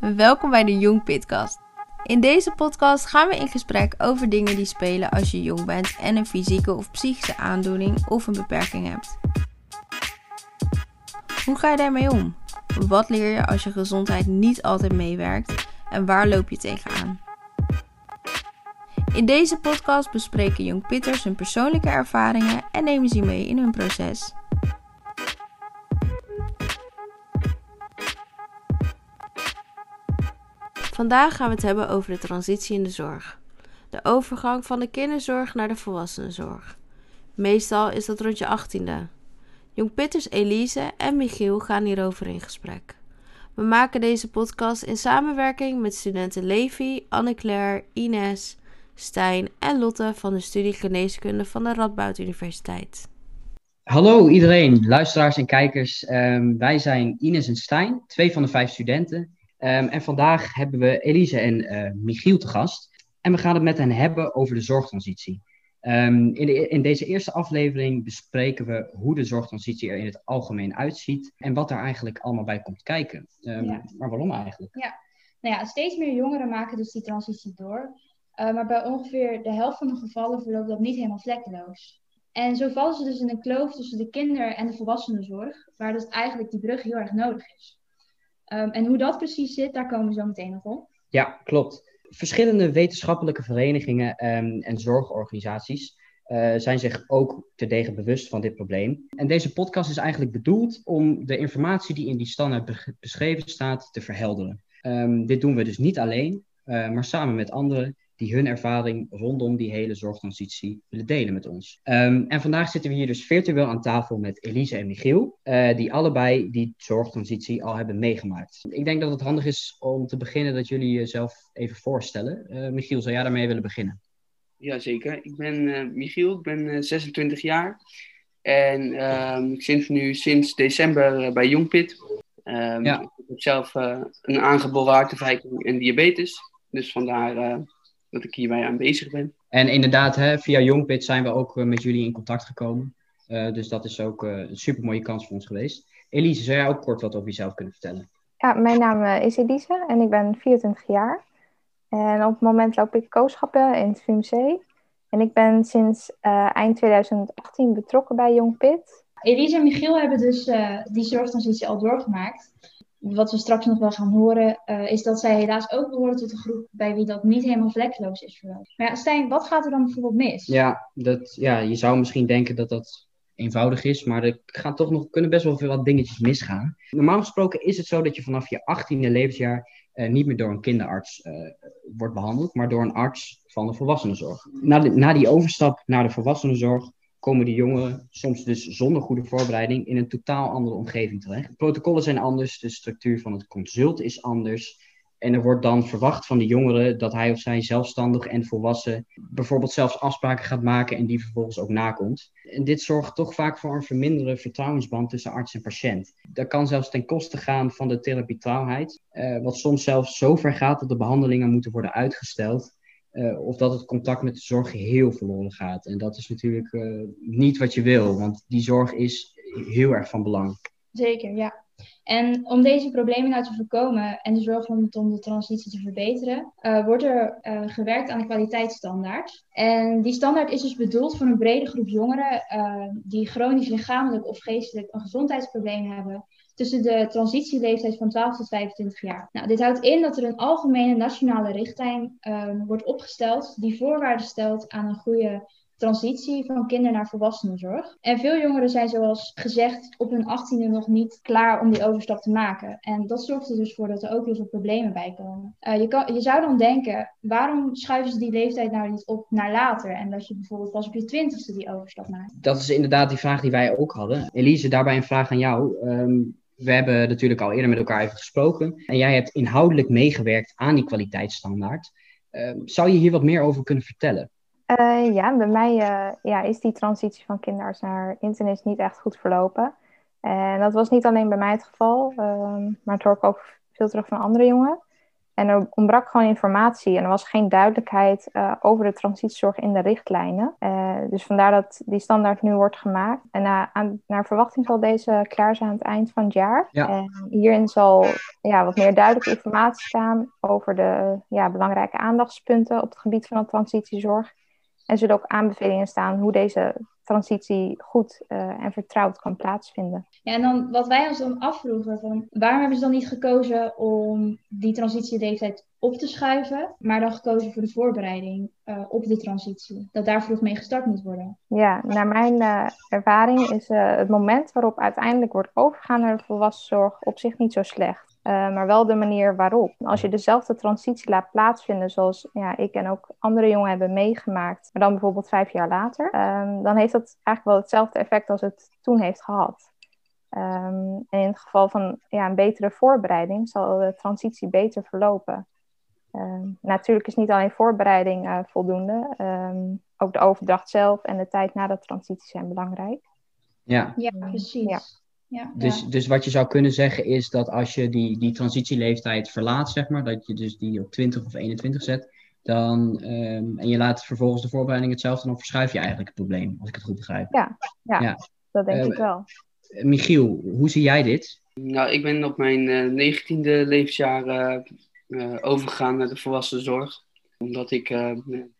Welkom bij de Jong Pitcast. In deze podcast gaan we in gesprek over dingen die spelen als je jong bent en een fysieke of psychische aandoening of een beperking hebt. Hoe ga je daarmee om? Wat leer je als je gezondheid niet altijd meewerkt en waar loop je tegenaan? In deze podcast bespreken jong pitters hun persoonlijke ervaringen en nemen ze mee in hun proces. Vandaag gaan we het hebben over de transitie in de zorg. De overgang van de kinderzorg naar de volwassenenzorg. Meestal is dat rond je achttiende. Jong Pitters Elise en Michiel gaan hierover in gesprek. We maken deze podcast in samenwerking met studenten Levi, Anne-Claire, Ines, Stijn en Lotte van de studie Geneeskunde van de Radboud Universiteit. Hallo iedereen, luisteraars en kijkers. Ehm, wij zijn Ines en Stijn, twee van de vijf studenten. Ehm, en vandaag hebben we Elise en uh, Michiel te gast. En we gaan het met hen hebben over de zorgtransitie. Um, in, de, in, deze eerste aflevering bespreken we hoe de zorgtransitie er in het algemeen uitziet en wat daar eigenlijk allemaal bij komt kijken. Um, ja. Maar waarom eigenlijk? Ja, nou ja, steeds meer jongeren maken dus die transitie door. Uh, maar bij ongeveer de helft van de gevallen verloopt dat niet helemaal vlekkeloos. En zo vallen ze dus in een kloof tussen de kinder- en de volwassenenzorg, waar dus eigenlijk die brug heel erg nodig is. Um, en hoe dat precies zit, daar komen we zo meteen nog op. Ja, klopt. Verschillende wetenschappelijke verenigingen um, en zorgorganisaties uh, zijn zich ook terdege bewust van dit probleem. En deze podcast is eigenlijk bedoeld om de informatie die in die standaard beschreven staat te verhelderen. Um, dit doen we dus niet alleen, uh, maar samen met anderen die hun ervaring rondom die hele zorgtransitie willen delen met ons. Um, en vandaag zitten we hier dus virtueel aan tafel met Elise en Michiel, uh, die allebei die zorgtransitie al hebben meegemaakt. Ik denk dat het handig is om te beginnen dat jullie jezelf even voorstellen. Uh, Michiel, zou jij daarmee willen beginnen? Jazeker, ik ben uh, Michiel, ik ben 26 jaar en ehm, ik zit nu sinds december bij Jongpit. Um, ja. Ik heb zelf een aangeboren hartafwijking en diabetes, dus vandaar dat ik hierbij aanwezig ben. En inderdaad, hè, via Jongpit zijn we ook uh, met jullie in contact gekomen. Uh, dus dat is ook uh, een super mooie kans voor ons geweest. Elise, zou jij ook kort wat over jezelf kunnen vertellen? Ja, mijn naam is Elise en ik ben 24 jaar. En op het moment loop ik kooschappen in het VUMC. En ik ben sinds eind 2018 betrokken bij Jongpit. Elise en Michiel hebben dus die zorgtransitie al doorgemaakt wat we straks nog wel gaan horen, uh, is dat zij helaas ook behoren tot een groep bij wie dat niet helemaal vlekkeloos is verlopen. Maar ja, Stijn, wat gaat er dan bijvoorbeeld mis? Ja, dat, ja, je zou misschien denken dat dat eenvoudig is, maar er gaan toch nog, kunnen best wel veel wat dingetjes misgaan. Normaal gesproken is het zo dat je vanaf je 18e levensjaar uh, niet meer door een kinderarts uh, wordt behandeld, maar door een arts van de volwassenenzorg. Na, de, na die overstap naar de volwassenenzorg komen die jongeren soms dus zonder goede voorbereiding in een totaal andere omgeving terecht. Protocollen zijn anders, de structuur van het consult is anders. En er wordt dan verwacht van de jongeren dat hij of zij zelfstandig en volwassen bijvoorbeeld zelfs afspraken gaat maken en die vervolgens ook nakomt. En dit zorgt toch vaak voor een verminderde vertrouwensband tussen arts en patiënt. Dat kan zelfs ten koste gaan van de therapietrouwheid, uh, wat soms zelfs zo ver gaat dat de behandelingen moeten worden uitgesteld of dat het contact met de zorg heel verloren gaat. En dat is natuurlijk uh, niet wat je wil, want die zorg is heel erg van belang. Zeker, ja. En om deze problemen nou te voorkomen en de zorg rondom de transitie te verbeteren, uh, wordt er gewerkt aan een kwaliteitsstandaard. En die standaard is dus bedoeld voor een brede groep jongeren die chronisch lichamelijk of geestelijk een gezondheidsprobleem hebben tussen de transitieleeftijd van 12 tot 25 jaar. Nou, dit houdt in dat er een algemene nationale richtlijn um, wordt opgesteld die voorwaarden stelt aan een goede transitie van kinder naar volwassenenzorg. En veel jongeren zijn zoals gezegd op hun achttiende nog niet klaar om die overstap te maken. En dat zorgt er dus voor dat er ook heel veel problemen bij komen. Uh, je, kan, je zou dan denken, waarom schuiven ze die leeftijd nou niet op naar later? En dat je bijvoorbeeld pas op je twintigste die overstap maakt. Dat is inderdaad die vraag die wij ook hadden. Elise, daarbij een vraag aan jou. Um, we hebben natuurlijk al eerder met elkaar even gesproken. En jij hebt inhoudelijk meegewerkt aan die kwaliteitsstandaard. Uh, zou je hier wat meer over kunnen vertellen? Uh, ja, bij mij uh, ja, is die transitie van kinderarts naar internist niet echt goed verlopen. En dat was niet alleen bij mij het geval, ehm, maar het hoor ik ook veel terug van andere jongeren. En er ontbrak gewoon informatie en er was geen duidelijkheid uh, over de transitiezorg in de richtlijnen. Uh, dus vandaar dat die standaard nu wordt gemaakt. En na, aan, naar verwachting zal deze klaar zijn aan het eind van het jaar. Ja. En hierin zal ja, wat meer duidelijke informatie staan over de ja, belangrijke aandachtspunten op het gebied van de transitiezorg. En zullen ook aanbevelingen staan hoe deze transitie goed uh, en vertrouwd kan plaatsvinden. Ja, en dan wat wij ons dan afvroegen, van, waarom hebben ze dan niet gekozen om die transitieleeftijd op te schuiven, maar dan gekozen voor de voorbereiding uh, op de transitie? Dat daar vroeg mee gestart moet worden. Ja, naar mijn uh, ervaring is het moment waarop uiteindelijk wordt overgegaan naar de volwassenzorg op zich niet zo slecht. Uh, maar wel de manier waarop. Als je dezelfde transitie laat plaatsvinden zoals ja, ik en ook andere jongen hebben meegemaakt, maar dan bijvoorbeeld vijf jaar later, um, dan heeft dat eigenlijk wel hetzelfde effect als het toen heeft gehad. Um, en in het geval van ja, een betere voorbereiding zal de transitie beter verlopen. Um, natuurlijk is niet alleen voorbereiding uh, voldoende, ook de overdracht zelf en de tijd na de transitie zijn belangrijk. Ja, ja precies. Ja. Ja, Dus, ja. dus wat je zou kunnen zeggen is dat als je die, die transitieleeftijd verlaat, zeg maar, dat je dus die op 20 of 21 zet, dan, um, en je laat vervolgens de voorbereiding hetzelfde, dan verschuif je eigenlijk het probleem, als ik het goed begrijp. Ja, ja, Ja. dat denk Eh, ik wel. Michiel, hoe zie jij dit? Nou, ik ben op mijn negentiende levensjaar eh, eh, overgegaan naar de volwassenzorg. Omdat ik eh,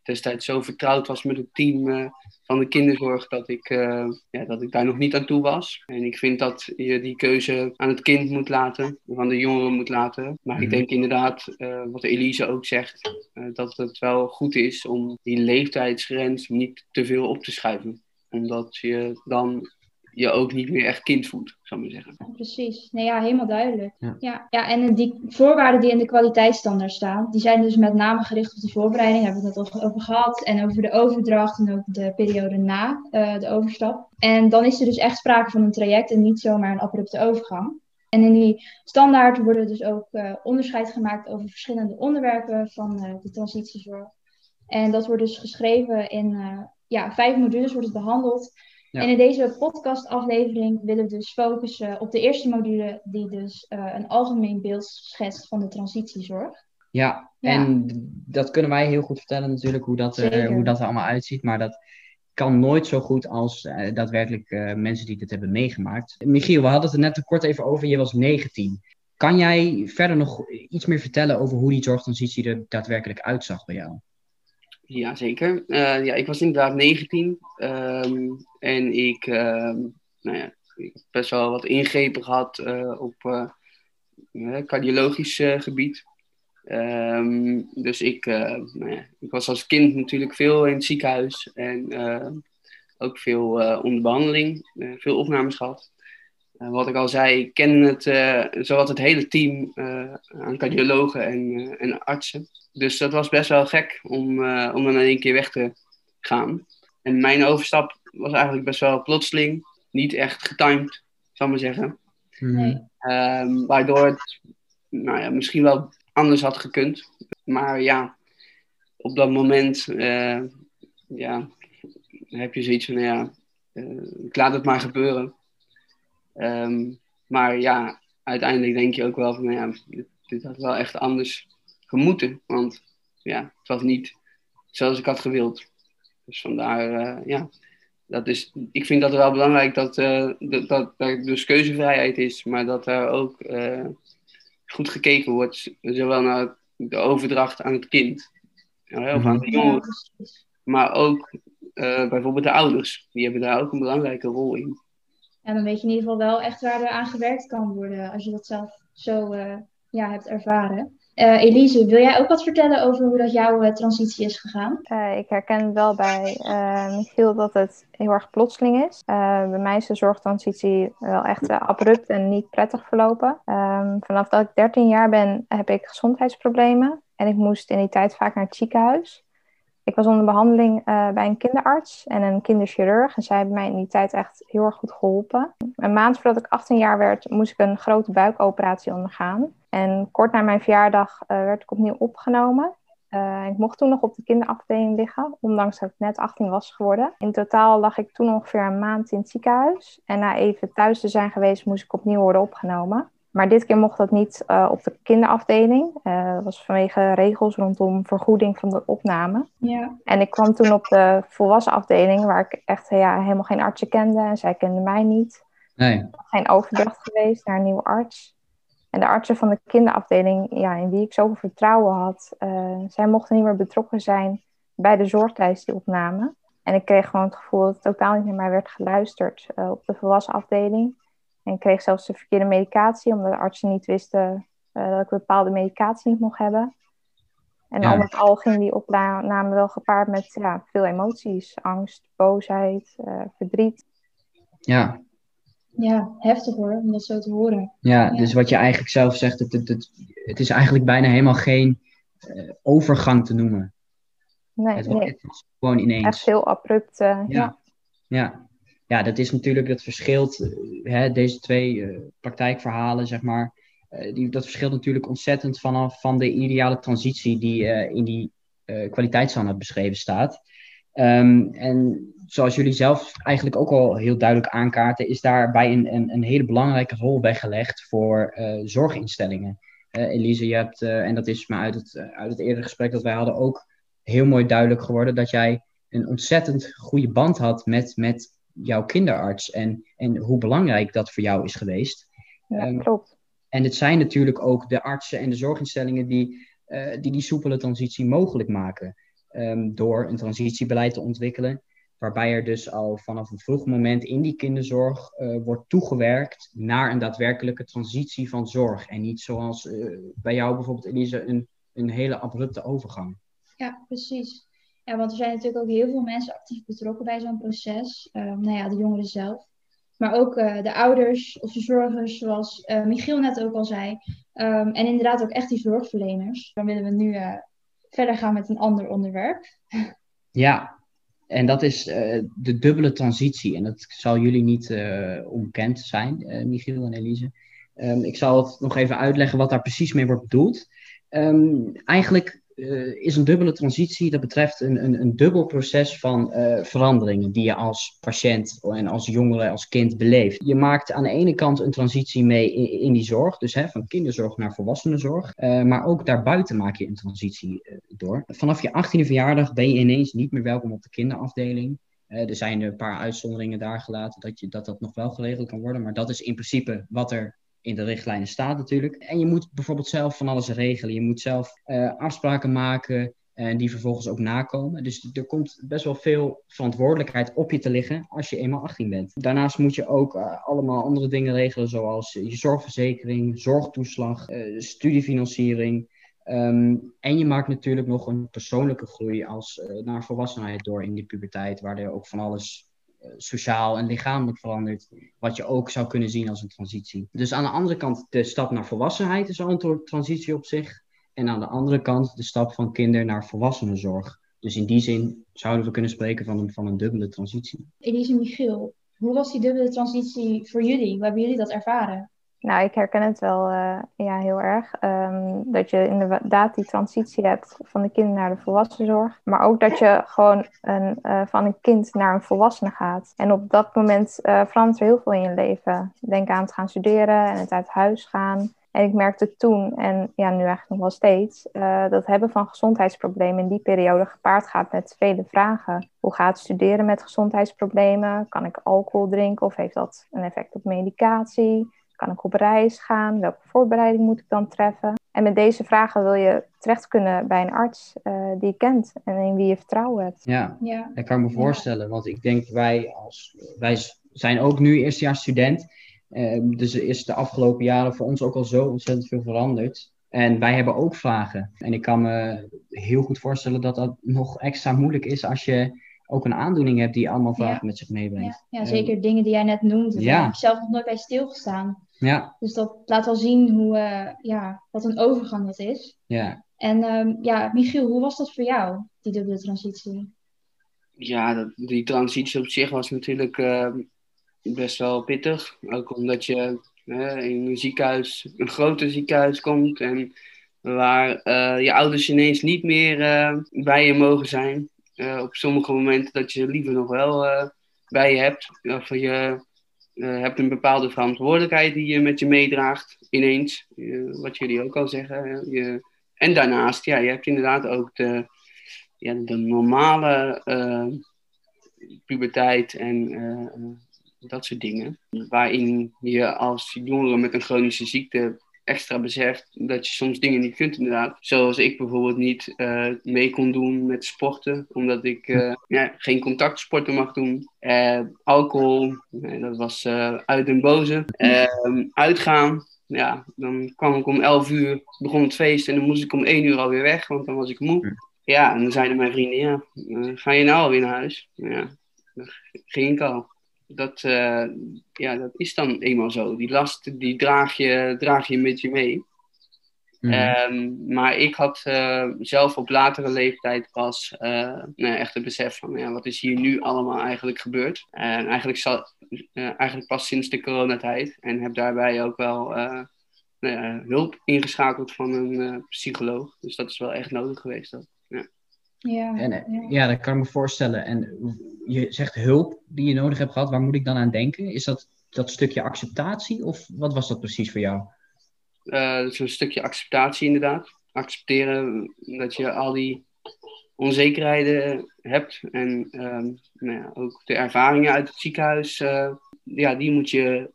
destijds zo vertrouwd was met het team eh, van de kinderzorg dat ik, eh, ja, dat ik daar nog niet aan toe was. En ik vind dat je die keuze aan het kind moet laten, van de jongeren moet laten. Maar ik Mhm. denk inderdaad, wat Elise ook zegt, dat het wel goed is om die leeftijdsgrens niet te veel op te schuiven. Omdat je dan je ook niet meer echt kind voelt, zou ik maar zeggen. Precies. Nee, ja, helemaal duidelijk. Ja. Ja. Ja, en die voorwaarden die in de kwaliteitsstandaard staan, die zijn dus met name gericht op de voorbereiding, daar hebben we het al over gehad, en over de overdracht en ook de periode na eh, de overstap. En dan is er dus echt sprake van een traject en niet zomaar een abrupte overgang. En in die standaard worden dus ook eh, onderscheid gemaakt over verschillende onderwerpen van eh, de transitiezorg. En dat wordt dus geschreven in eh, ja, vijf modules wordt het behandeld. Ja. En in deze podcastaflevering willen we dus focussen op de eerste module, die dus eh, een algemeen beeld schetst van de transitiezorg. Ja, Ja. en dat kunnen wij heel goed vertellen natuurlijk, hoe dat, er, Zeker. hoe dat er allemaal uitziet. Maar dat kan nooit zo goed als eh, daadwerkelijk eh, mensen die dit hebben meegemaakt. Michiel, we hadden het er net kort even over, je was 19. Kan jij verder nog iets meer vertellen over hoe die zorgtransitie er daadwerkelijk uitzag bij jou? Ja, zeker. Eh, ja, ik was inderdaad 19 ehm, en ik, ehm, nou ja, ik heb best wel wat ingrepen gehad eh, op eh, cardiologisch gebied. Ehm, dus ik, nou ja, ik was als kind natuurlijk veel in het ziekenhuis en ook veel onder behandeling, eh, veel opnames gehad. Eh, wat ik al zei, ik ken het, zowat het hele team eh, aan cardiologen en, en artsen. Dus dat was best wel gek om, om dan in één keer weg te gaan. En mijn overstap was eigenlijk best wel plotseling, niet echt getimed, zal ik maar zeggen. Nee. Ehm, waardoor het nou ja, misschien wel anders had gekund. Maar ja, op dat moment ja, heb je zoiets van, nou ja, ik laat het maar gebeuren. Ehm, maar ja, uiteindelijk denk je ook wel van, nou ja, dit, dit had wel echt anders gemoeten. Want ja, het was niet zoals ik had gewild. Dus vandaar, eh, ja, dat is, ik vind dat wel belangrijk dat, eh, dat, dat er dus keuzevrijheid is, maar dat er ook eh, goed gekeken wordt, zowel naar de overdracht aan het kind, of aan de jongeren, maar ook bijvoorbeeld de ouders. Die hebben daar ook een belangrijke rol in. Ja, dan weet je in ieder geval wel echt waar er aan gewerkt kan worden als je dat zelf zo eh, ja, hebt ervaren. Eh, Elise, wil jij ook wat vertellen over hoe dat jouw eh, transitie is gegaan? Ik herken wel bij Michiel dat het heel erg plotseling is. Bij mij is de zorgtransitie wel echt abrupt en niet prettig verlopen. Ehm, vanaf dat ik 13 jaar ben, heb ik gezondheidsproblemen. En ik moest in die tijd vaak naar het ziekenhuis. Ik was onder behandeling eh, bij een kinderarts en een kinderchirurg. En zij hebben mij in die tijd echt heel erg goed geholpen. Een maand voordat ik 18 jaar werd, moest ik een grote buikoperatie ondergaan. En kort na mijn verjaardag eh, werd ik opnieuw opgenomen. Uh, ik mocht toen nog op de kinderafdeling liggen, ondanks dat ik net 18 was geworden. In totaal lag ik toen ongeveer een maand in het ziekenhuis. En na even thuis te zijn geweest, moest ik opnieuw worden opgenomen. Maar dit keer mocht dat niet uh, op de kinderafdeling. Uh, dat was vanwege regels rondom vergoeding van de opname. Ja. En ik kwam toen op de volwassen afdeling, waar ik echt ja, helemaal geen artsen kende. En zij kenden mij niet. Nee. Geen overdracht geweest naar een nieuwe arts. En de artsen van de kinderafdeling, ja, in wie ik zoveel vertrouwen had, uh, zij mochten niet meer betrokken zijn bij de zorg tijdens die opname. En ik kreeg gewoon het gevoel dat totaal niet naar mij werd geluisterd uh, op de volwassen afdeling. En ik kreeg zelfs de verkeerde medicatie, omdat de artsen niet wisten uh, dat ik bepaalde medicatie niet mocht hebben. En Ja. al met al ging die opname wel gepaard met ja, veel emoties. Angst, boosheid, eh, verdriet. Ja. Ja, heftig hoor, om dat zo te horen. Ja, Ja. dus wat je eigenlijk zelf zegt, het, het, het, het is eigenlijk bijna helemaal geen eh, overgang te noemen. Nee, Het, nee het was gewoon ineens. echt heel abrupt. eh, ja. Ja. Ja. dat is natuurlijk, dat verschilt, eh, hè, deze twee eh, praktijkverhalen, zeg maar, eh, die, dat verschilt natuurlijk ontzettend vanaf van de ideale transitie die in die kwaliteitsstandaard beschreven staat. Ehm, en zoals jullie zelf eigenlijk ook al heel duidelijk aankaarten, is daarbij een, een, een hele belangrijke rol weggelegd voor zorginstellingen. Elise, je hebt, en dat is me uit het, uit het eerdere gesprek dat wij hadden ook heel mooi duidelijk geworden, dat jij een ontzettend goede band had met, met jouw kinderarts en, en hoe belangrijk dat voor jou is geweest. Ja, Ehm, klopt. En het zijn natuurlijk ook de artsen en de zorginstellingen die eh, die, die soepele transitie mogelijk maken. Ehm, door een transitiebeleid te ontwikkelen, waarbij er dus al vanaf een vroeg moment in die kinderzorg eh, wordt toegewerkt naar een daadwerkelijke transitie van zorg. En niet zoals eh, bij jou bijvoorbeeld, Elise, een, een hele abrupte overgang. Ja, precies. Ja, want er zijn natuurlijk ook heel veel mensen actief betrokken bij zo'n proces. Ehm, nou ja, de jongeren zelf. Maar ook eh, de ouders of de zorgers, zoals eh, Michiel net ook al zei. Ehm, en inderdaad ook echt die zorgverleners. Dan willen we nu eh, verder gaan met een ander onderwerp. Ja, en dat is de dubbele transitie. En dat zal jullie niet onbekend zijn, Michiel en Elise. Ehm, ik zal het nog even uitleggen wat daar precies mee wordt bedoeld. Eigenlijk eh, is een dubbele transitie, dat betreft een, een, een dubbel proces van eh, veranderingen die je als patiënt en als jongere, als kind beleeft. Je maakt aan de ene kant een transitie mee in, die zorg, dus hè, van kinderzorg naar volwassenenzorg. Eh, maar ook daarbuiten maak je een transitie door. Vanaf je 18e verjaardag ben je ineens niet meer welkom op de kinderafdeling. Er zijn een paar uitzonderingen daar gelaten dat, je, dat dat nog wel geregeld kan worden. Maar dat is in principe wat er in de richtlijnen staat natuurlijk. En je moet bijvoorbeeld zelf van alles regelen. Je moet zelf eh, afspraken maken en die vervolgens ook nakomen. Dus er komt best wel veel verantwoordelijkheid op je te liggen als je eenmaal 18 bent. Daarnaast moet je ook eh, allemaal andere dingen regelen, zoals je zorgverzekering, zorgtoeslag, eh, studiefinanciering. Ehm, en je maakt natuurlijk nog een persoonlijke groei als, eh, naar volwassenheid door in die puberteit, waar er ook van alles eh, sociaal en lichamelijk verandert, wat je ook zou kunnen zien als een transitie. Dus aan de andere kant, de stap naar volwassenheid is al een tra- transitie op zich. En aan de andere kant, de stap van kinder naar volwassenenzorg. Dus in die zin zouden we kunnen spreken van een, van een dubbele transitie. Elise Michiel, hoe was die dubbele transitie voor jullie? Hoe hebben jullie dat ervaren? Nou, ik herken het wel eh, ja, heel erg. Ehm, dat je inderdaad die transitie hebt van de kind naar de volwassenzorg. Maar ook dat je gewoon een, eh, van een kind naar een volwassene gaat. En op dat moment eh, verandert er heel veel in je leven. Denk aan het gaan studeren en het uit huis gaan. En ik merkte toen, en ja, nu eigenlijk nog wel steeds, eh, dat hebben van gezondheidsproblemen in die periode gepaard gaat met vele vragen. Hoe gaat studeren met gezondheidsproblemen? Kan ik alcohol drinken of heeft dat een effect op medicatie? Kan ik op reis gaan? Welke voorbereiding moet ik dan treffen? En met deze vragen wil je terecht kunnen bij een arts eh, die je kent en in wie je vertrouwen hebt. Ja, Ja, dat kan ik me voorstellen. Want ik denk, wij, als, wij zijn ook nu eerstejaars student. Ehm, dus er is de afgelopen jaren voor ons ook al zo ontzettend veel veranderd. En wij hebben ook vragen. En ik kan me heel goed voorstellen dat dat nog extra moeilijk is als je ook een aandoening hebt die allemaal vragen Ja. met zich meebrengt. ja, ja zeker dingen die jij net noemde. Daar Ja. heb ik zelf nog nooit bij stilgestaan. Ja, Dus dat laat wel zien hoe, eh, ja, wat een overgang dat is. ja. En ehm, ja, Michiel, hoe was dat voor jou, die dubbele transitie? Ja, dat, die transitie op zich was natuurlijk eh, best wel pittig. Ook omdat je in een ziekenhuis, een groter ziekenhuis komt en waar eh, je ouders ineens niet meer eh, bij je mogen zijn. Eh, op sommige momenten dat je ze liever nog wel eh, bij je hebt. Of je hebt een bepaalde verantwoordelijkheid die je met je meedraagt, ineens. wat jullie ook al zeggen. Je, en daarnaast, ja, je hebt inderdaad ook de, ja, de normale puberteit en dat soort dingen. Waarin je als jongere met een chronische ziekte extra beseft dat je soms dingen niet kunt inderdaad. Zoals ik bijvoorbeeld niet uh, mee kon doen met sporten, omdat ik uh, ja, geen contactsporten mag doen. Uh, alcohol, dat was uit en boze. Ehm, uitgaan, ja, dan kwam ik om 11 uur, begon het feest en dan moest ik om 1 uur alweer weg, want dan was ik moe. Ja, en dan zeiden mijn vrienden, ja, ga je nou alweer naar huis? Ja, dan ging ik al dat, uh, ja, dat is dan eenmaal zo. Die last die draag, je, draag je met je mee. Mm. Um, maar ik had uh, zelf op latere leeftijd pas uh, nee, echt het besef van ja, wat is hier nu allemaal eigenlijk gebeurd. En eigenlijk, zal, eigenlijk pas sinds de coronatijd. En heb daarbij ook wel nou hulp ingeschakeld van een psycholoog. Dus dat is wel echt nodig geweest. Dat, ja. Ja, en, ja. ja, dat kan ik me voorstellen. En je zegt hulp die je nodig hebt gehad. Waar moet ik dan aan denken? Is dat dat stukje acceptatie of wat was dat precies voor jou? Uh, dat is een stukje acceptatie inderdaad. Accepteren dat je al die onzekerheden hebt. En um, nou ja, ook de ervaringen uit het ziekenhuis. Uh, ja, die moet je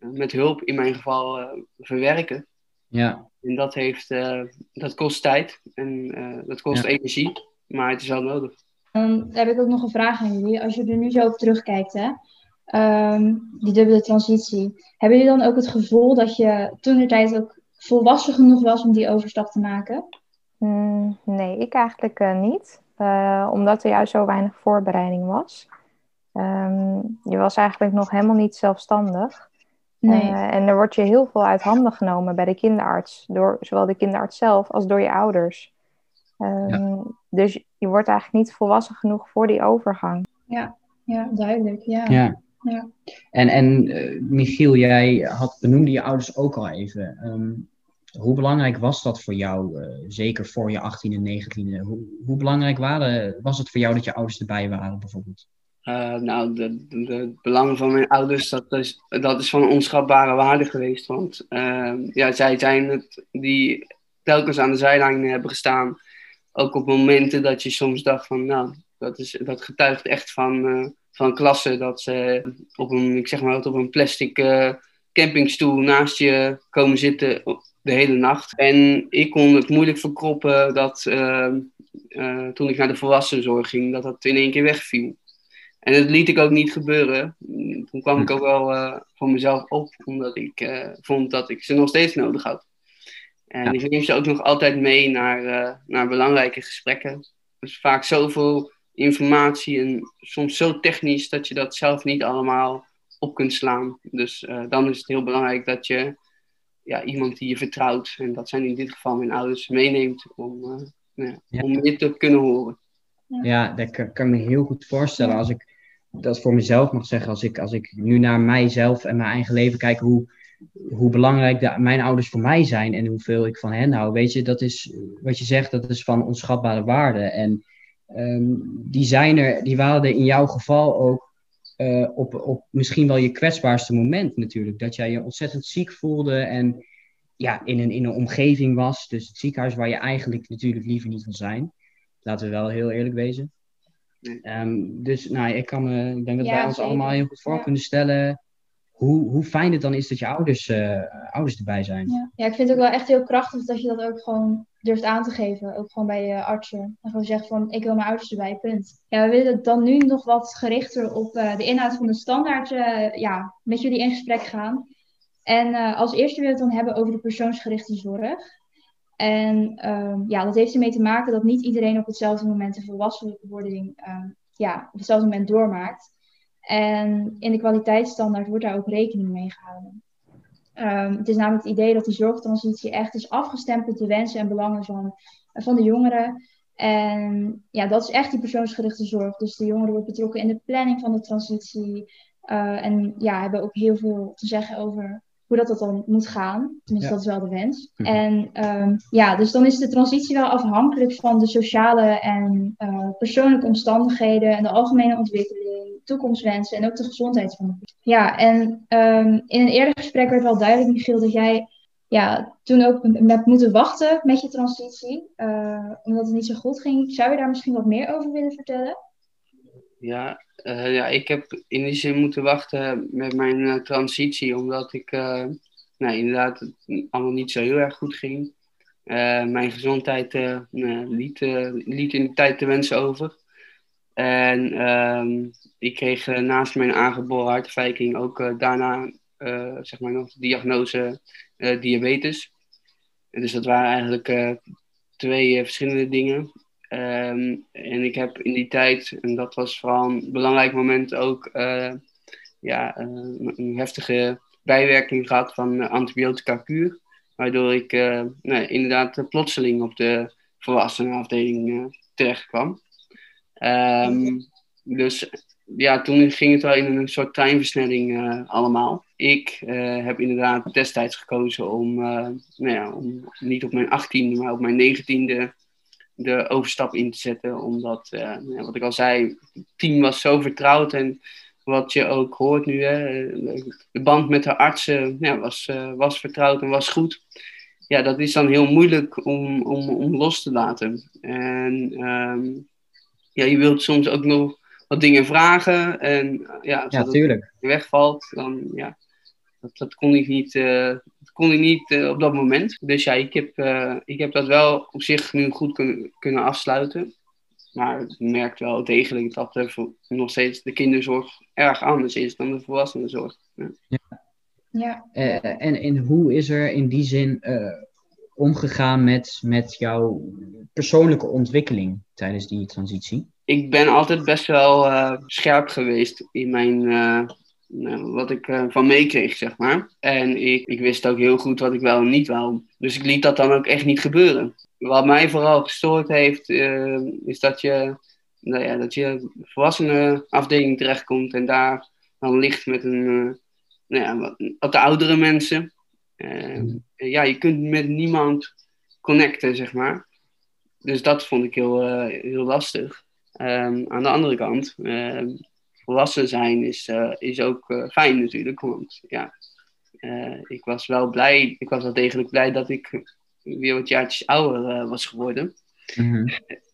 met hulp in mijn geval uh, verwerken. Ja. En dat, heeft, dat kost tijd en dat kost energie. Maar het is wel nodig. Dan heb ik ook nog een vraag aan jullie. Als je er nu zo op terugkijkt, hè, ehm, die dubbele transitie. Hebben jullie dan ook het gevoel dat je toen de tijd ook volwassen genoeg was om die overstap te maken? Mm, nee, ik eigenlijk uh, niet. Uh, omdat er juist zo weinig voorbereiding was. Um, je was eigenlijk nog helemaal niet zelfstandig. Nee. Uh, en er wordt je heel veel uit handen genomen bij de kinderarts. Door zowel de kinderarts zelf als door je ouders. Um, Dus je wordt eigenlijk niet volwassen genoeg voor die overgang. Ja, ja duidelijk. Ja. ja. ja. En, en uh, Michiel, jij had, benoemde je ouders ook al even. Um, hoe belangrijk was dat voor jou, uh, zeker voor je 18e en 19e? Hoe, hoe belangrijk waren, was het voor jou dat je ouders erbij waren, bijvoorbeeld? Uh, nou, de, de, de, belangen van mijn ouders, dat is, dat is van onschatbare waarde geweest. Want ehm, ja, zij zijn het die telkens aan de zijlijn hebben gestaan ook op momenten dat je soms dacht van, nou, dat, is, dat getuigt echt van, uh, van klasse. Dat ze op een, ik zeg maar op een plastic uh, campingstoel naast je komen zitten de hele nacht. En ik kon het moeilijk verkroppen dat uh, toen ik naar de volwassenzorg ging, dat dat in één keer wegviel. En dat liet ik ook niet gebeuren. Toen kwam ik ook wel voor mezelf op, omdat ik vond dat ik ze nog steeds nodig had. En ja. ik neem ze ook nog altijd mee naar, uh, naar belangrijke gesprekken. Dus vaak zoveel informatie en soms zo technisch dat je dat zelf niet allemaal op kunt slaan. Dus uh, dan is het heel belangrijk dat je ja, iemand die je vertrouwt, en dat zijn in dit geval mijn ouders, meeneemt om, uh, ja, om dit te kunnen horen. Ja, dat kan, kan, ik me heel goed voorstellen. Als ik dat voor mezelf mag zeggen, als ik, als ik nu naar mijzelf en mijn eigen leven kijk, hoe, hoe belangrijk de, mijn ouders voor mij zijn en hoeveel ik van hen hou. Weet je, dat is wat je zegt, dat is van onschatbare waarde. En um, die zijn er, die waren er in jouw geval ook uh, op, op misschien wel je kwetsbaarste moment natuurlijk. Dat jij je ontzettend ziek voelde en ja, in een, in een omgeving was. Dus het ziekenhuis waar je eigenlijk natuurlijk liever niet wil zijn. Laten we wel heel eerlijk wezen. Um, dus nou, ik, kan me, ik denk dat ja, wij ons allemaal heel goed voor ja. kunnen stellen hoe, hoe fijn het dan is dat je ouders, uh, ouders erbij zijn. Ja. ja, ik vind het ook wel echt heel krachtig dat je dat ook gewoon durft aan te geven. Ook gewoon bij je artsen. En gewoon zegt van, ik wil mijn ouders erbij, punt. Ja, we willen dan nu nog wat gerichter op uh, de inhoud van de standaard uh, ja, met jullie in gesprek gaan. En als eerste willen we het dan hebben over de persoonsgerichte zorg. En ehm, ja, dat heeft ermee te maken dat niet iedereen op hetzelfde moment de volwassenwording ehm, ja, op hetzelfde moment doormaakt. En in de kwaliteitsstandaard wordt daar ook rekening mee gehouden. Um, het is namelijk het idee dat die zorgtransitie echt is afgestemd op de wensen en belangen van, van de jongeren. En ja, dat is echt die persoonsgerichte zorg. Dus de jongeren wordt betrokken in de planning van de transitie. Uh, en ja, hebben ook heel veel te zeggen over hoe dat, dat dan moet gaan. Tenminste, dat is wel de wens. Mhm. En um, ja, dus dan is de transitie wel afhankelijk van de sociale en uh, persoonlijke omstandigheden en de algemene ontwikkeling toekomstwensen en ook de gezondheid van de Ja, en ehm, in een eerder gesprek werd wel duidelijk, Michiel, dat jij ja, toen ook hebt moeten wachten met je transitie, uh, omdat het niet zo goed ging. Zou je daar misschien wat meer over willen vertellen? Ja, uh, ja ik heb in die zin moeten wachten met mijn uh, transitie, omdat ik nou, inderdaad het allemaal niet zo heel erg goed ging. mijn gezondheid liet, liet in de tijd te wensen over. En ehm, ik kreeg naast mijn aangeboren hartafwijking ook daarna zeg maar nog de diagnose diabetes. Dus dat waren eigenlijk twee verschillende dingen. Um, en ik heb in die tijd, en dat was vooral een belangrijk moment ook, ja, een heftige bijwerking gehad van antibiotica kuur. Waardoor ik nou, inderdaad plotseling op de volwassenenafdeling terecht kwam. Um, dus ja, toen ging het wel in een soort treinversnelling uh, allemaal. Ik uh, heb inderdaad destijds gekozen om, uh, nou ja, om niet op mijn achttiende, maar op mijn negentiende de overstap in te zetten. Omdat, nou wat ik al zei, het team was zo vertrouwd en wat je ook hoort nu, hè, de band met de artsen ja, was, was vertrouwd en was goed. Ja, dat is dan heel moeilijk om, om, om los te laten. En um, ja, je wilt soms ook nog wat dingen vragen. En eh, ja, als ja, dat wegvalt, dan ja, dat, dat kon ik niet, uh, dat kon ik niet uh, op dat moment. Dus ja, ik heb, uh, ik heb dat wel op zich nu goed kunnen, kunnen afsluiten. Maar ik merk wel degelijk dat er nog steeds de kinderzorg erg anders is dan de volwassenenzorg. Ja. ja. ja. en, en hoe is er in die zin omgegaan met, met jouw persoonlijke ontwikkeling tijdens die transitie? ik ben altijd best wel uh, scherp geweest in mijn, uh, wat ik uh, van meekreeg, zeg maar. En ik, ik wist ook heel goed wat ik wel en niet wou. Dus ik liet dat dan ook echt niet gebeuren. Wat mij vooral gestoord heeft, is dat je, nou ja, dat je volwassenen afdeling terechtkomt en daar dan ligt met een, nou ja, wat, wat de oudere mensen. Ja, je kunt met niemand connecten, zeg maar. Dus dat vond ik heel, heel lastig. Um, aan de andere kant, uh, volwassen zijn is, uh, is ook fijn natuurlijk. Want ja, eh, ik was wel blij, ik was wel degelijk blij dat ik weer wat jaartjes ouder was geworden. Mm-hmm.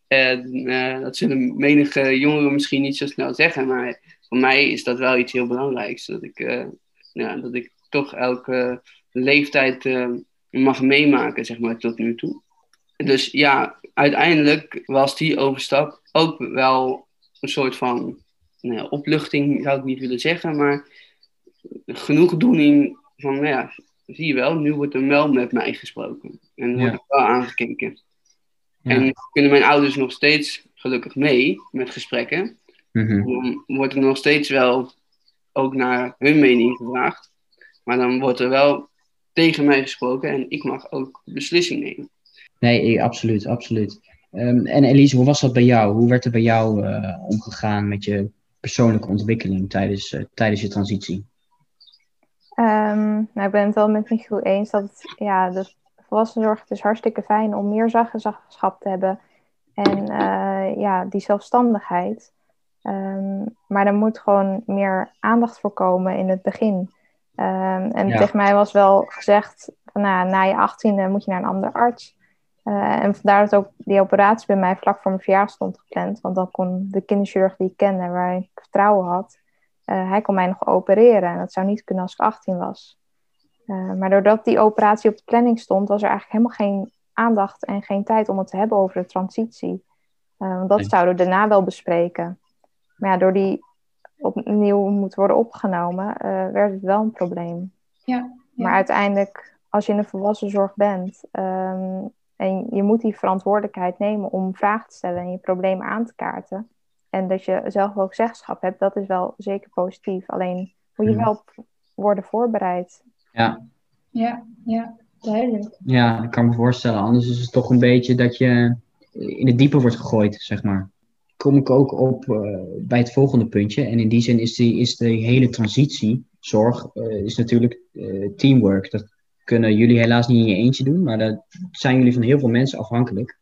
En dat zullen menige jongeren misschien niet zo snel zeggen, maar voor mij is dat wel iets heel belangrijks. Dat ik, ja, dat ik toch elke leeftijd mag meemaken, zeg maar, tot nu toe. Dus ja, uiteindelijk was die overstap ook wel een soort van nou ja, opluchting, zou ik niet willen zeggen, maar genoegdoening van, nou ja, zie je wel, nu wordt er wel met mij gesproken. En wordt er wel aangekeken. Ja. En kunnen mijn ouders nog steeds gelukkig mee met gesprekken. Mm Dan wordt er nog steeds wel ook naar hun mening gevraagd. Maar dan wordt er wel tegen mij gesproken en ik mag ook beslissing nemen. Nee, absoluut, absoluut. Um, en Elise, hoe was dat bij jou? Hoe werd er bij jou uh, omgegaan met je persoonlijke ontwikkeling tijdens, uh, tijdens je transitie? Um, nou, ik ben het wel met Michiel eens dat het, ja, de volwassenzorg het is hartstikke fijn om meer zeggenschap te hebben en uh, ja, die zelfstandigheid. Um, maar er moet gewoon meer aandacht voor komen in het begin. En ja. tegen mij was wel gezegd, van, nou, na je achttiende moet je naar een andere arts. Uh, en vandaar dat ook die operatie bij mij vlak voor mijn verjaardag stond gepland. Want dan kon de kinderchirurg die ik kende, waar ik vertrouwen had, uh, hij kon mij nog opereren. En dat zou niet kunnen als ik 18 was. Uh, maar doordat die operatie op de planning stond, was er eigenlijk helemaal geen aandacht en geen tijd om het te hebben over de transitie. want dat zouden we daarna wel bespreken. Maar ja, door die opnieuw moet worden opgenomen, werd het wel een probleem. Ja, ja. Maar uiteindelijk, als je in de volwassenzorg bent, um, en je moet die verantwoordelijkheid nemen om vragen te stellen en je problemen aan te kaarten. En dat je zelf ook zeggenschap hebt, dat is wel zeker positief. Alleen moet je mhm. wel worden voorbereid. Ja. Ja, ja, duidelijk. Ja, ik kan me voorstellen. Anders is het toch een beetje dat je in het diepe wordt gegooid, zeg maar. Kom ik ook op uh, bij het volgende puntje. En in die zin is, die, is de hele transitiezorg uh, is natuurlijk uh, teamwork. Dat kunnen jullie helaas niet in je eentje doen, maar daar zijn jullie van heel veel mensen afhankelijk.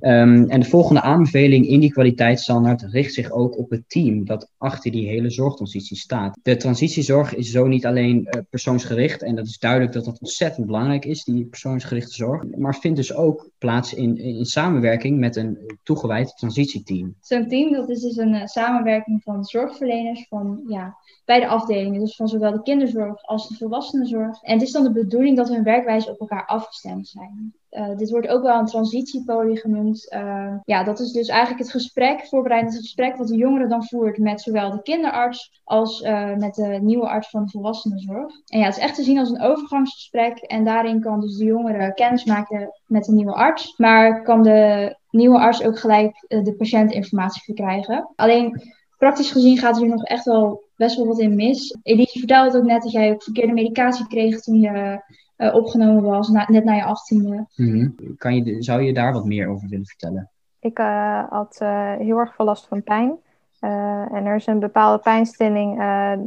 Ehm, en de volgende aanbeveling in die kwaliteitsstandaard richt zich ook op het team dat achter die hele zorgtransitie staat. De transitiezorg is zo niet alleen uh, persoonsgericht, en dat is duidelijk dat dat ontzettend belangrijk is, die persoonsgerichte zorg, maar vindt dus ook plaats in, in samenwerking met een toegewijd transitieteam. Zo'n team dat is dus een uh, samenwerking van zorgverleners van ja, beide afdelingen, dus van zowel de kinderzorg als de volwassenenzorg. En het is dan de bedoeling dat hun werkwijze op elkaar afgestemd zijn. Uh, dit wordt ook wel een transitiepolie genoemd. Uh, ja, dat is dus eigenlijk het gesprek, voorbereidend gesprek, wat de jongere dan voert met zowel de kinderarts als uh, met de nieuwe arts van de volwassenenzorg. En ja, het is echt te zien als een overgangsgesprek. En daarin kan dus de jongere kennis maken met de nieuwe arts. Maar kan de nieuwe arts ook gelijk de patiënt informatie verkrijgen. Alleen praktisch gezien gaat hier nog echt wel best wel wat in mis. Elise vertelde ook net dat jij ook verkeerde medicatie kreeg toen je uh, opgenomen was, na, net na je achttiende. Mm kan je, zou je daar wat meer over willen vertellen? Ik uh, had uh, heel erg veel last van pijn. en er is een bepaalde pijnstilling,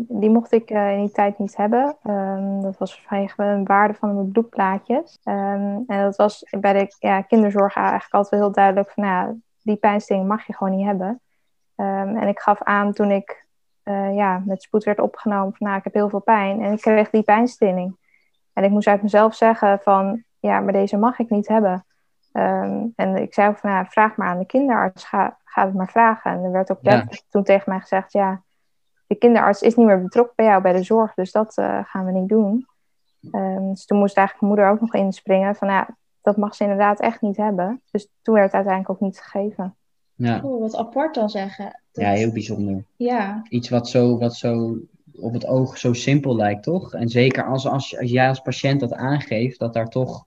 die mocht ik in die tijd niet hebben. Um, dat was vanwege een waarde van mijn bloedplaatjes. Um, en dat was bij de ja, kinderzorg eigenlijk altijd wel heel duidelijk van, nou, ja, die pijnstilling mag je gewoon niet hebben. Um, en ik gaf aan toen ik ja, met spoed werd opgenomen van, nou, ik heb heel veel pijn. En ik kreeg die pijnstilling. En ik moest uit mezelf zeggen van, ja, maar deze mag ik niet hebben. Um, en ik zei ook van, ja, vraag maar aan de kinderarts, ga, ga het maar vragen. En er werd ook ja. toen tegen mij gezegd, ja, de kinderarts is niet meer betrokken bij jou bij de zorg, dus dat uh, gaan we niet doen. Um, dus toen moest eigenlijk mijn moeder ook nog inspringen van, ja, dat mag ze inderdaad echt niet hebben. Dus toen werd het uiteindelijk ook niet gegeven. Ja. Oh, wat apart dan zeggen. Dat... Ja, heel bijzonder. Ja. Iets wat zo, wat zo op het oog zo simpel lijkt, toch? En zeker als, als, als jij als patiënt dat aangeeft, dat daar toch,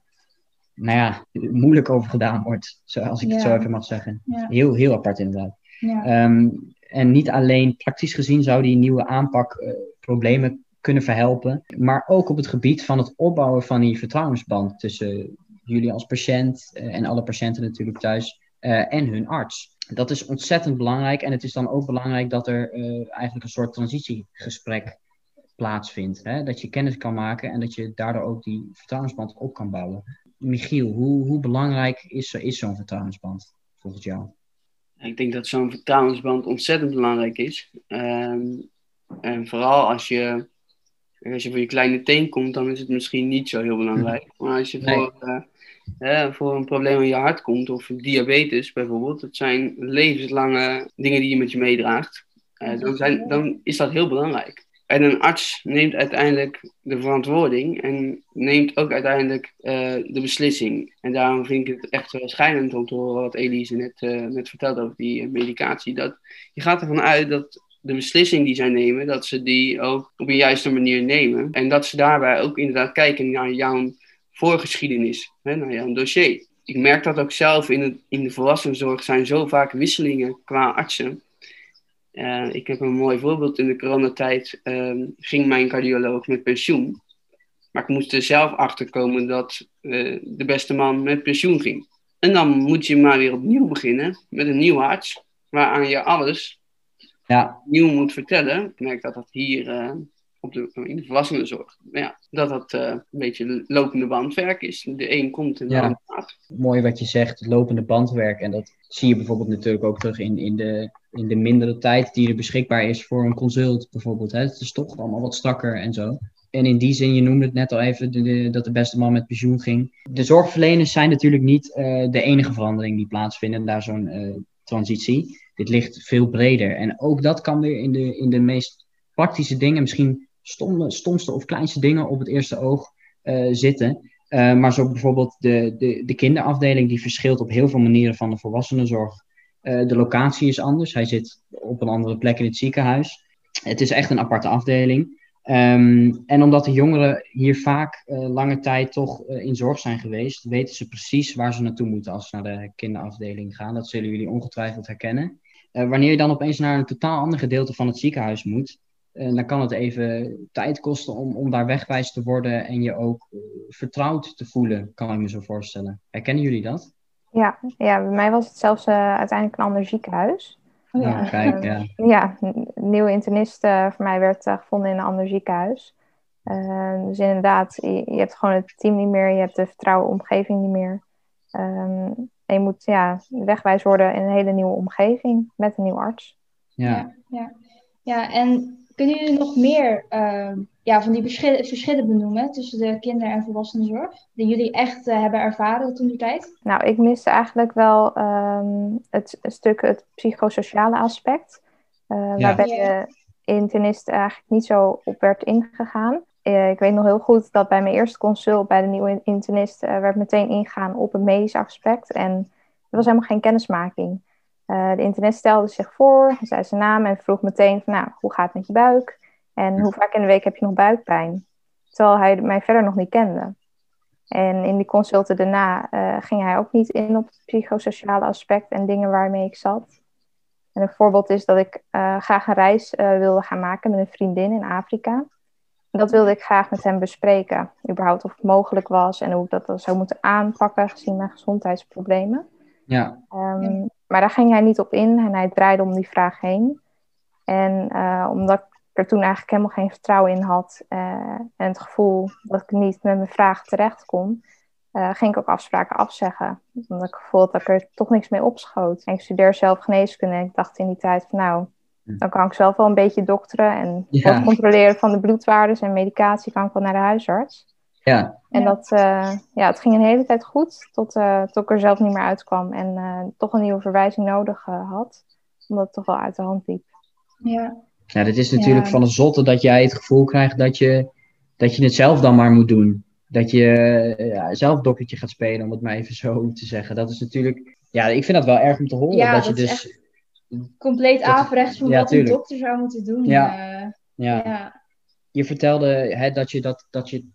nou ja, moeilijk over gedaan wordt, als ik ja. het zo even mag zeggen. Ja. Heel, heel apart inderdaad. Ja. Um, en niet alleen praktisch gezien zou die nieuwe aanpak uh, problemen kunnen verhelpen, maar ook op het gebied van het opbouwen van die vertrouwensband tussen jullie als patiënt uh, en alle patiënten natuurlijk thuis uh, en hun arts dat is ontzettend belangrijk. En het is dan ook belangrijk dat er uh, eigenlijk een soort transitiegesprek plaatsvindt. Hè? Dat je kennis kan maken en dat je daardoor ook die vertrouwensband op kan bouwen. Michiel, hoe, hoe belangrijk is, is zo'n vertrouwensband volgens jou? Ik denk dat zo'n vertrouwensband ontzettend belangrijk is. Um, en vooral als je, als je voor je kleine teen komt, dan is het misschien niet zo heel belangrijk. Maar als je nee. voor, uh, hè, voor een probleem in je hart komt, of diabetes bijvoorbeeld, dat zijn levenslange dingen die je met je meedraagt. Uh, dan, zijn, dan is dat heel belangrijk. En een arts neemt uiteindelijk de verantwoording en neemt ook uiteindelijk uh, de beslissing. En daarom vind ik het echt wel schijnend om te horen wat Elise net, uh, net vertelde over die medicatie. Dat je gaat ervan uit dat de beslissing die zij nemen, dat ze die ook op een juiste manier nemen. En dat ze daarbij ook inderdaad kijken naar jouw voorgeschiedenis, hè, naar jouw dossier. Ik merk dat ook zelf in, het, in de volwassenzorg zijn zo vaak wisselingen qua artsen. Uh, ik heb een mooi voorbeeld. In de coronatijd uh, ging mijn cardioloog met pensioen. Maar ik moest er zelf achter komen dat uh, de beste man met pensioen ging. En dan moet je maar weer opnieuw beginnen met een nieuwe arts. Waaraan je alles ja. nieuw moet vertellen. Ik merk dat dat hier uh, op de, in de volwassenenzorg, ja, dat dat uh, een beetje lopende bandwerk is. De een komt en de Ja. ander gaat. Mooi wat je zegt, lopende bandwerk. En dat zie je bijvoorbeeld natuurlijk ook terug in, in, de, in de mindere tijd die er beschikbaar is voor een consult bijvoorbeeld. Hè. Het is toch allemaal wat strakker en zo. En in die zin, je noemde het net al even, de, de- dat de beste man met pensioen ging. De zorgverleners zijn natuurlijk niet eh, de enige verandering die plaatsvinden naar zo'n eh, transitie. Dit ligt veel breder. En ook dat kan weer in de, in de meest praktische dingen, misschien stomme, stomste of kleinste dingen op het eerste oog eh, zitten. Eh, maar zo bijvoorbeeld de, de, de kinderafdeling, die verschilt op heel veel manieren van de volwassenenzorg. Eh, de locatie is anders. Hij zit op een andere plek in het ziekenhuis. Het is echt een aparte afdeling. Ehm, en omdat de jongeren hier vaak lange tijd toch in zorg zijn geweest, weten ze precies waar ze naartoe moeten als ze naar de kinderafdeling gaan. Dat zullen jullie ongetwijfeld herkennen. Wanneer je dan opeens naar een totaal ander gedeelte van het ziekenhuis moet, eh, dan kan het even tijd kosten om, om daar wegwijs te worden en je ook eh, vertrouwd te voelen, kan ik me zo voorstellen. Herkennen jullie dat? Ja, ja, bij mij was het zelfs eh, uiteindelijk een ander ziekenhuis. Oh, ja. Nou, kijk, ja. Ja, een nieuwe internist eh, voor mij werd gevonden in een ander ziekenhuis. Ehm, dus inderdaad, je, je hebt gewoon het team niet meer, je hebt de vertrouwen omgeving niet meer. Ehm, En je moet ja, wegwijs worden in een hele nieuwe omgeving met een nieuw arts. Ja, ja. ja. ja en kunnen jullie nog meer ehm, ja, van die verschillen, verschillen benoemen tussen de kinder- en volwassenenzorg? Die jullie echt uh, hebben ervaren toen die tijd? Nou, ik miste eigenlijk wel um, het stuk het psychosociale aspect. Uh, Waarbij de internist eigenlijk niet zo op werd ingegaan. Uh, ik weet nog heel goed dat bij mijn eerste consult bij de nieuwe internist werd meteen ingegaan op het medisch aspect. En er was helemaal geen kennismaking. De internist stelde zich voor, zei zijn naam en vroeg meteen van, nou, hoe gaat het met je buik? En hoe vaak in de week heb je nog buikpijn? Terwijl hij mij verder nog niet kende. En in die consulten daarna uh, ging hij ook niet in op het psychosociale aspect en dingen waarmee ik zat. En een voorbeeld is dat ik uh, graag een reis uh, wilde gaan maken met een vriendin in Afrika. En dat wilde ik graag met hem bespreken. Überhaupt of het mogelijk was en hoe ik dat zou moeten aanpakken gezien mijn gezondheidsproblemen. Ja. Um, maar daar ging hij niet op in en hij draaide om die vraag heen. En omdat er toen eigenlijk helemaal geen vertrouwen in had uh, en het gevoel dat ik niet met mijn vraag terecht kon, uh, ging ik ook afspraken afzeggen. Omdat ik gevoel dat ik er toch niks mee opschoot. En ik studeer zelf geneeskunde en ik dacht in die tijd van nou, hm. dan kan ik zelf wel een beetje dokteren en ja. controleren van de bloedwaardes en medicatie kan ik wel naar de huisarts. Ja. En dat, uh, ja, het ging een hele tijd goed, tot, tot ik er zelf niet meer uitkwam en toch een nieuwe verwijzing nodig had, omdat het toch wel uit de hand liep. Ja, ja, dit is natuurlijk van een zotte dat jij het gevoel krijgt dat je, dat je het zelf dan maar moet doen. Dat je ja, zelf dokkertje gaat spelen, om het maar even zo te zeggen. Dat is natuurlijk, ja, ik vind dat wel erg om te horen. Ja, dat, je dus echt compleet averechts van ja, wat een dokter zou moeten doen. Ja. Uh, ja. ja. Je vertelde hè, dat je dat, dat je,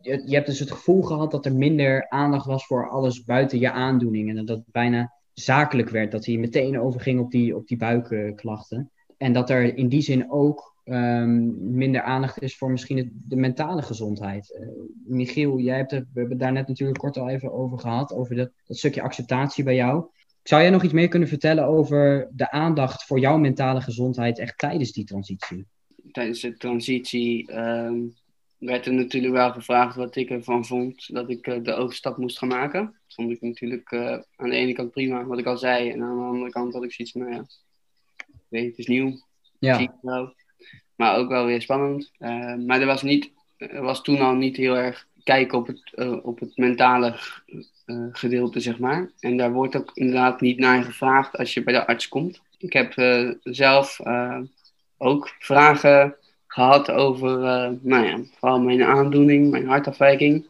je, je hebt dus het gevoel gehad dat er minder aandacht was voor alles buiten je aandoeningen. En dat het bijna zakelijk werd, dat hij meteen overging op die, op die buikklachten. En dat er in die zin ook um, minder aandacht is voor misschien de mentale gezondheid. Uh, Michiel, jij hebt het, we hebben het daar net natuurlijk kort al even over gehad, over dat, dat stukje acceptatie bij jou. Zou jij nog iets meer kunnen vertellen over de aandacht voor jouw mentale gezondheid echt tijdens die transitie? Tijdens de transitie um, werd er natuurlijk wel gevraagd wat ik ervan vond dat ik uh, de overstap moest gaan maken. Dat vond ik natuurlijk uh, aan de ene kant prima, wat ik al zei. En aan de andere kant had ik zoiets van, nou ja, weet, het is nieuw. Ja. Maar ook wel weer spannend. Uh, maar er was, niet, er was toen al niet heel erg kijken op het, op het mentale gedeelte, zeg maar. En daar wordt ook inderdaad niet naar gevraagd als je bij de arts komt. Ik heb zelf ook vragen gehad over, nou ja, vooral mijn aandoening, mijn hartafwijking.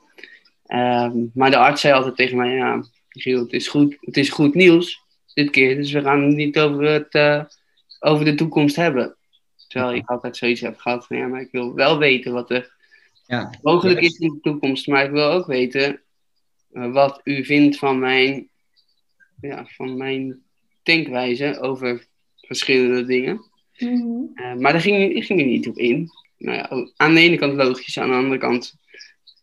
Ehm, maar de arts zei altijd tegen mij, ja, Giel, het is goed, het is goed nieuws dit keer. Dus we gaan het niet over het over de toekomst hebben. Terwijl ik altijd zoiets heb gehad van ja, maar ik wil wel weten wat er ja. mogelijk is in de toekomst. Maar ik wil ook weten uh, wat u vindt van mijn, ja, van mijn denkwijze over verschillende dingen. Mm -hmm. uh, maar daar ging, ik ging er niet op in. Nou ja, aan de ene kant logisch, aan de andere kant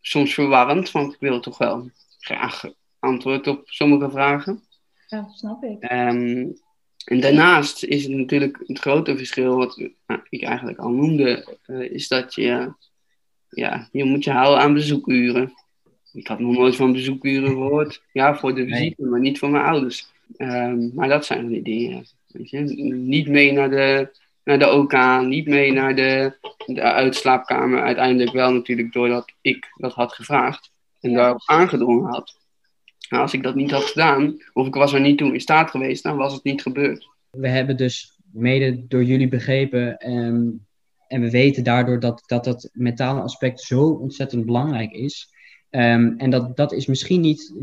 soms verwarrend. Want ik wil toch wel graag antwoord op sommige vragen. Ja, snap ik. Um, en daarnaast is het natuurlijk het grote verschil, wat nou, ik eigenlijk al noemde, uh, is dat je, ja, je moet je houden aan bezoekuren. Ik had nog nooit van bezoekuren gehoord. Ja, voor de visite, nee. maar niet voor mijn ouders. Um, maar dat zijn die dingen. Weet je? Niet mee naar de, naar de OK, niet mee naar de, de uitslaapkamer. Uiteindelijk wel natuurlijk doordat ik dat had gevraagd en daarop aangedrongen had. Nou, als ik dat niet had gedaan, of ik was er niet toe in staat geweest, dan was het niet gebeurd. We hebben dus mede door jullie begrepen um, en we weten daardoor dat, dat dat mentale aspect zo ontzettend belangrijk is. Um, en dat, dat is misschien niet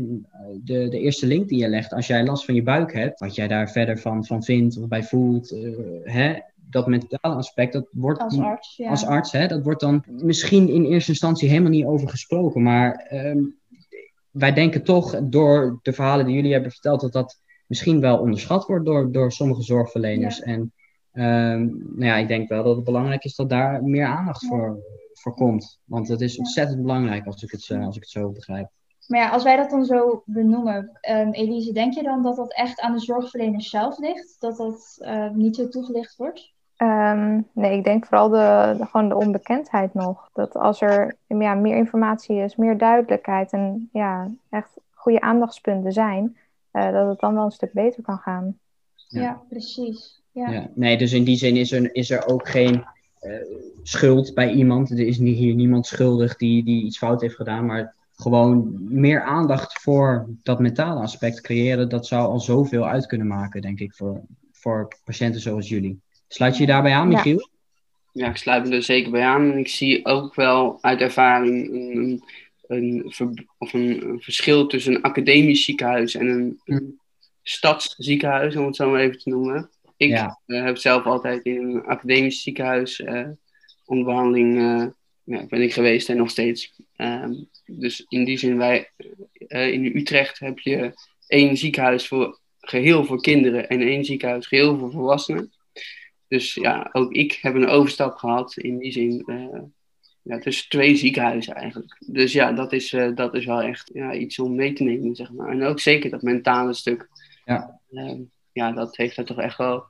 de, de eerste link die je legt als jij last van je buik hebt, wat jij daar verder van, van vindt of bij voelt. Uh, hè? Dat mentale aspect, dat wordt als arts, ja. als arts hè, dat wordt dan misschien in eerste instantie helemaal niet over gesproken. Maar um, wij denken toch, door de verhalen die jullie hebben verteld, dat dat misschien wel onderschat wordt door, door sommige zorgverleners. Ja. En um, nou ja, ik denk wel dat het belangrijk is dat daar meer aandacht Ja. voor, voor komt. Want het is ontzettend belangrijk als ik het, zo- als ik het zo begrijp. Maar ja, als wij dat dan zo benoemen, ehm, Elise, denk je dan dat dat echt aan de zorgverleners zelf ligt? Dat dat eh, niet zo toegelicht wordt? Ehm, nee, ik denk vooral de, de- gewoon de onbekendheid nog. Dat als er ja, meer informatie is, meer duidelijkheid en ja, echt goede aandachtspunten zijn, dat het dan wel een stuk beter kan gaan. Ja, ja precies. Ja. ja. Nee, dus in die zin is er, is er ook geen schuld bij iemand. Er is hier niemand schuldig die, die iets fout heeft gedaan, maar gewoon meer aandacht voor dat mentale aspect creëren, dat zou al zoveel uit kunnen maken, denk ik, voor, voor patiënten zoals jullie. Sluit je je daarbij aan, Michiel? Ja. ik sluit me er zeker bij aan. En ik zie ook wel uit ervaring een, een, of een, verschil tussen een academisch ziekenhuis en een, een stadsziekenhuis, om het zo maar even te noemen. Ik eh, heb zelf altijd in een academisch ziekenhuis uh, onder behandeling uh, ja, ben ik geweest en nog steeds. Ehm, dus in die zin, wij in Utrecht heb je één ziekenhuis voor geheel voor kinderen en één ziekenhuis geheel voor volwassenen. Dus ja, ook ik heb een overstap gehad in die zin. Uh, ja, tussen twee ziekenhuizen eigenlijk. Dus ja, dat is, uh, dat is wel echt ja, iets om mee te nemen, zeg maar. En ook zeker dat mentale stuk. Ja, uh, ja dat heeft daar toch echt wel,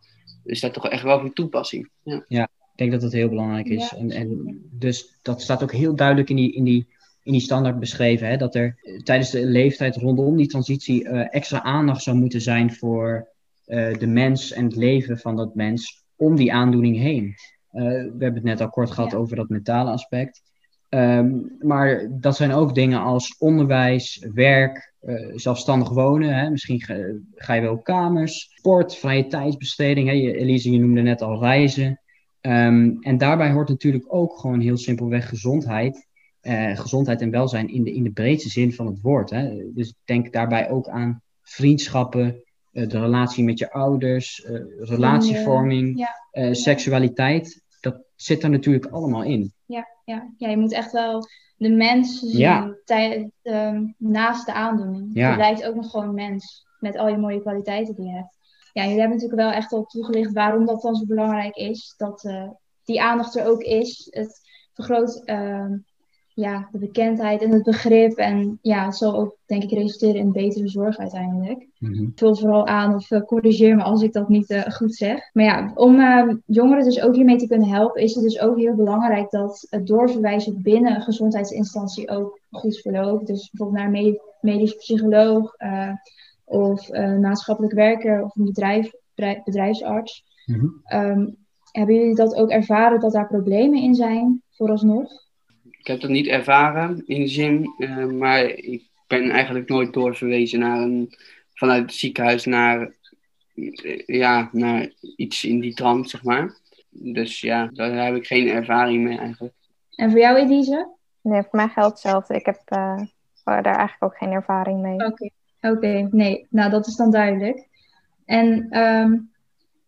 is daar toch echt wel van toepassing. Ja, ja ik denk dat dat heel belangrijk is. Ja. En, en dus dat staat ook heel duidelijk in die, in die, in die standaard beschreven. Hè, dat er tijdens de leeftijd rondom die transitie extra aandacht zou moeten zijn voor de mens en het leven van dat mens om die aandoening heen. Eh, we hebben het net al kort gehad over dat mentale aspect. Ehm, maar dat zijn ook dingen als onderwijs, werk, uh, zelfstandig wonen. Hè? Misschien ga, ga, je wel op kamers, sport, vrije tijdsbesteding. Hè? Je, Elise, je noemde net al reizen. Um, en daarbij hoort natuurlijk ook gewoon heel simpelweg gezondheid. Uh, gezondheid en welzijn in de, in de breedste zin van het woord. Hè? Dus denk daarbij ook aan vriendschappen, eh, de relatie met je ouders, eh, relatievorming, ja. Eh, seksualiteit. Dat zit er natuurlijk allemaal in. Ja, ja. ja je moet echt wel de mens zien ja. Ehm, naast de aandoening. Ja. Je blijft ook nog gewoon mens met al je mooie kwaliteiten die je hebt. Ja, jullie hebben natuurlijk wel echt al toegelicht waarom dat dan zo belangrijk is. Dat die aandacht er ook is. Het vergroot ehm, ja, de bekendheid en het begrip. En ja, het zal ook, denk ik, resulteren in betere zorg uiteindelijk. Mm Vul vooral aan of uh, corrigeer me als ik dat niet uh, goed zeg. Maar ja, om uh, jongeren dus ook hiermee te kunnen helpen, is het dus ook heel belangrijk dat het doorverwijzen binnen een gezondheidsinstantie ook goed verloopt. Dus bijvoorbeeld naar een medisch psycholoog of maatschappelijk werker of een bedrijf, bedrijfsarts. Mm um, hebben jullie dat ook ervaren dat daar problemen in zijn, vooralsnog? Ik heb dat niet ervaren in de zin, uh, maar ik ben eigenlijk nooit doorverwezen naar een, vanuit het ziekenhuis naar, uh, ja, naar iets in die trant, zeg maar. Dus ja, daar heb ik geen ervaring mee eigenlijk. En voor jou, Elise? Nee, voor mij geldt hetzelfde. Ik heb uh, daar eigenlijk ook geen ervaring mee. Oké, okay. oké. nee. Nou, dat is dan duidelijk. En um,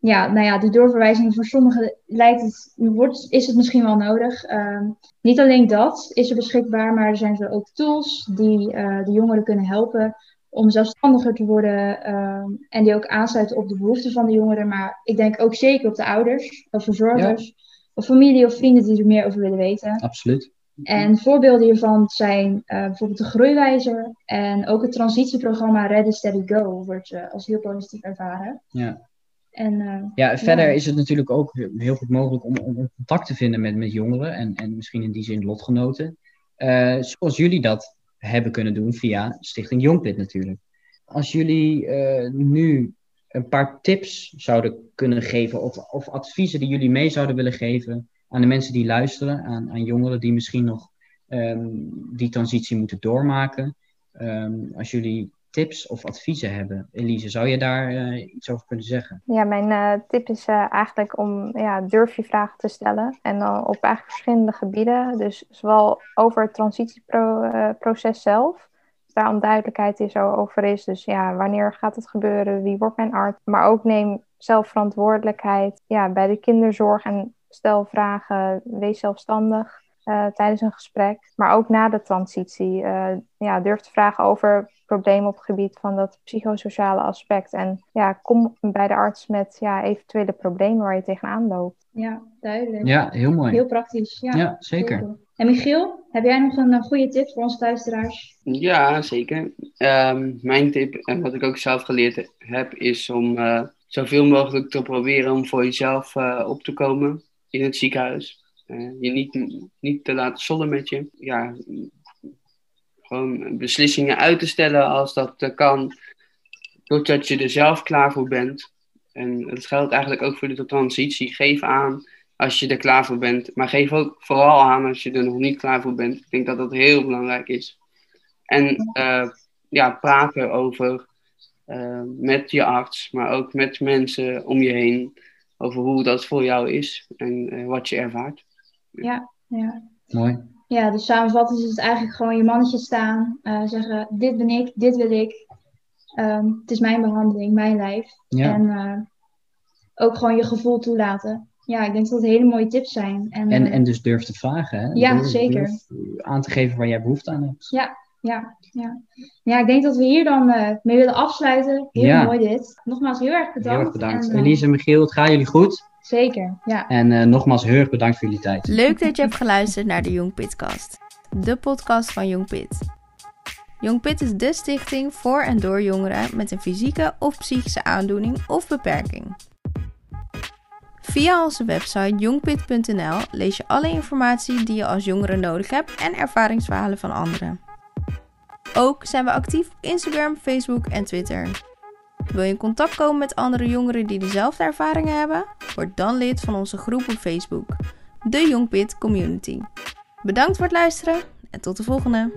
ja, nou ja, die doorverwijzing voor sommigen lijkt het, wordt, is het misschien wel nodig. Ehm, niet alleen dat is er beschikbaar, maar er zijn er ook tools die uh, de jongeren kunnen helpen om zelfstandiger te worden ehm, en die ook aansluiten op de behoeften van de jongeren. Maar ik denk ook zeker op de ouders of verzorgers of familie of vrienden die er meer over willen weten. Absoluut. En voorbeelden hiervan zijn uh, bijvoorbeeld de Groeiwijzer en ook het transitieprogramma Ready Steady Go wordt uh, als heel positief ervaren. Ja. En, uh, ja, verder is het natuurlijk ook heel goed mogelijk om, om contact te vinden met, met jongeren en, en misschien in die zin lotgenoten. Uh, zoals jullie dat hebben kunnen doen via Stichting Jongpit natuurlijk. Als jullie uh, nu een paar tips zouden kunnen geven of, of adviezen die jullie mee zouden willen geven aan de mensen die luisteren, aan, aan jongeren die misschien nog um, die transitie moeten doormaken. Um, als jullie tips of adviezen hebben. Elise, zou je daar uh, iets over kunnen zeggen? Ja, mijn uh, tip is uh, eigenlijk om ja, durf je vragen te stellen. En dan op eigenlijk verschillende gebieden. Dus zowel over het transitieproces zelf. Daar onduidelijkheid is over is. Dus ja, wanneer gaat het gebeuren? Wie wordt mijn arts? Maar ook neem zelf verantwoordelijkheid ja, bij de kinderzorg en stel vragen. Wees zelfstandig. Uh, tijdens een gesprek, maar ook na de transitie. Uh, ja, durf te vragen over problemen op het gebied van dat psychosociale aspect. En ja, kom bij de arts met ja, eventuele problemen waar je tegenaan loopt. Ja, duidelijk. Ja, heel mooi. Heel praktisch. Ja, ja zeker. En Michiel, heb jij nog een, een goede tip voor onze luisteraars? Ja, zeker. Um, mijn tip, en wat ik ook zelf geleerd heb, is om uh, zoveel mogelijk te proberen om voor jezelf uh, op te komen in het ziekenhuis. Uh, je niet, niet te laten zollen met je. Ja, gewoon beslissingen uit te stellen als dat kan. totdat je er zelf klaar voor bent. En dat geldt eigenlijk ook voor de transitie. Geef aan als je er klaar voor bent. Maar geef ook vooral aan als je er nog niet klaar voor bent. Ik denk dat dat heel belangrijk is. En uh, ja, praten over uh, met je arts, maar ook met mensen om je heen. Over hoe dat voor jou is en wat je ervaart. Ja, ja. Mooi. Ja, dus samenvattend is het eigenlijk gewoon je mannetje staan. zeggen, dit ben ik, dit wil ik. Um, het is mijn behandeling, mijn lijf. Ja. En ook gewoon je gevoel toelaten ja, ik denk dat dat hele mooie tips zijn. En, en, en dus durf te vragen. Hè? Ja, durf, zeker. Durf aan te geven waar jij behoefte aan hebt. Ja, ja, ja. Ja, ik denk dat we hier dan uh, mee willen afsluiten. Heel Ja. mooi dit. Nogmaals heel erg bedankt. Heel erg bedankt. En, eh, Elise en Michiel, het gaat jullie goed. Zeker, ja. En eh, nogmaals heel erg bedankt voor jullie tijd. Leuk dat je hebt geluisterd naar de Young Pitcast, de podcast van Young Pit. Young Pit is de stichting voor en door jongeren met een fysieke of psychische aandoening of beperking. Via onze website youngpit.nl lees je alle informatie die je als jongere nodig hebt en ervaringsverhalen van anderen. Ook zijn we actief op Instagram, Facebook en Twitter. Wil je in contact komen met andere jongeren die dezelfde ervaringen hebben? Word dan lid van onze groep op Facebook, de Young Pit Community. Bedankt voor het luisteren en tot de volgende!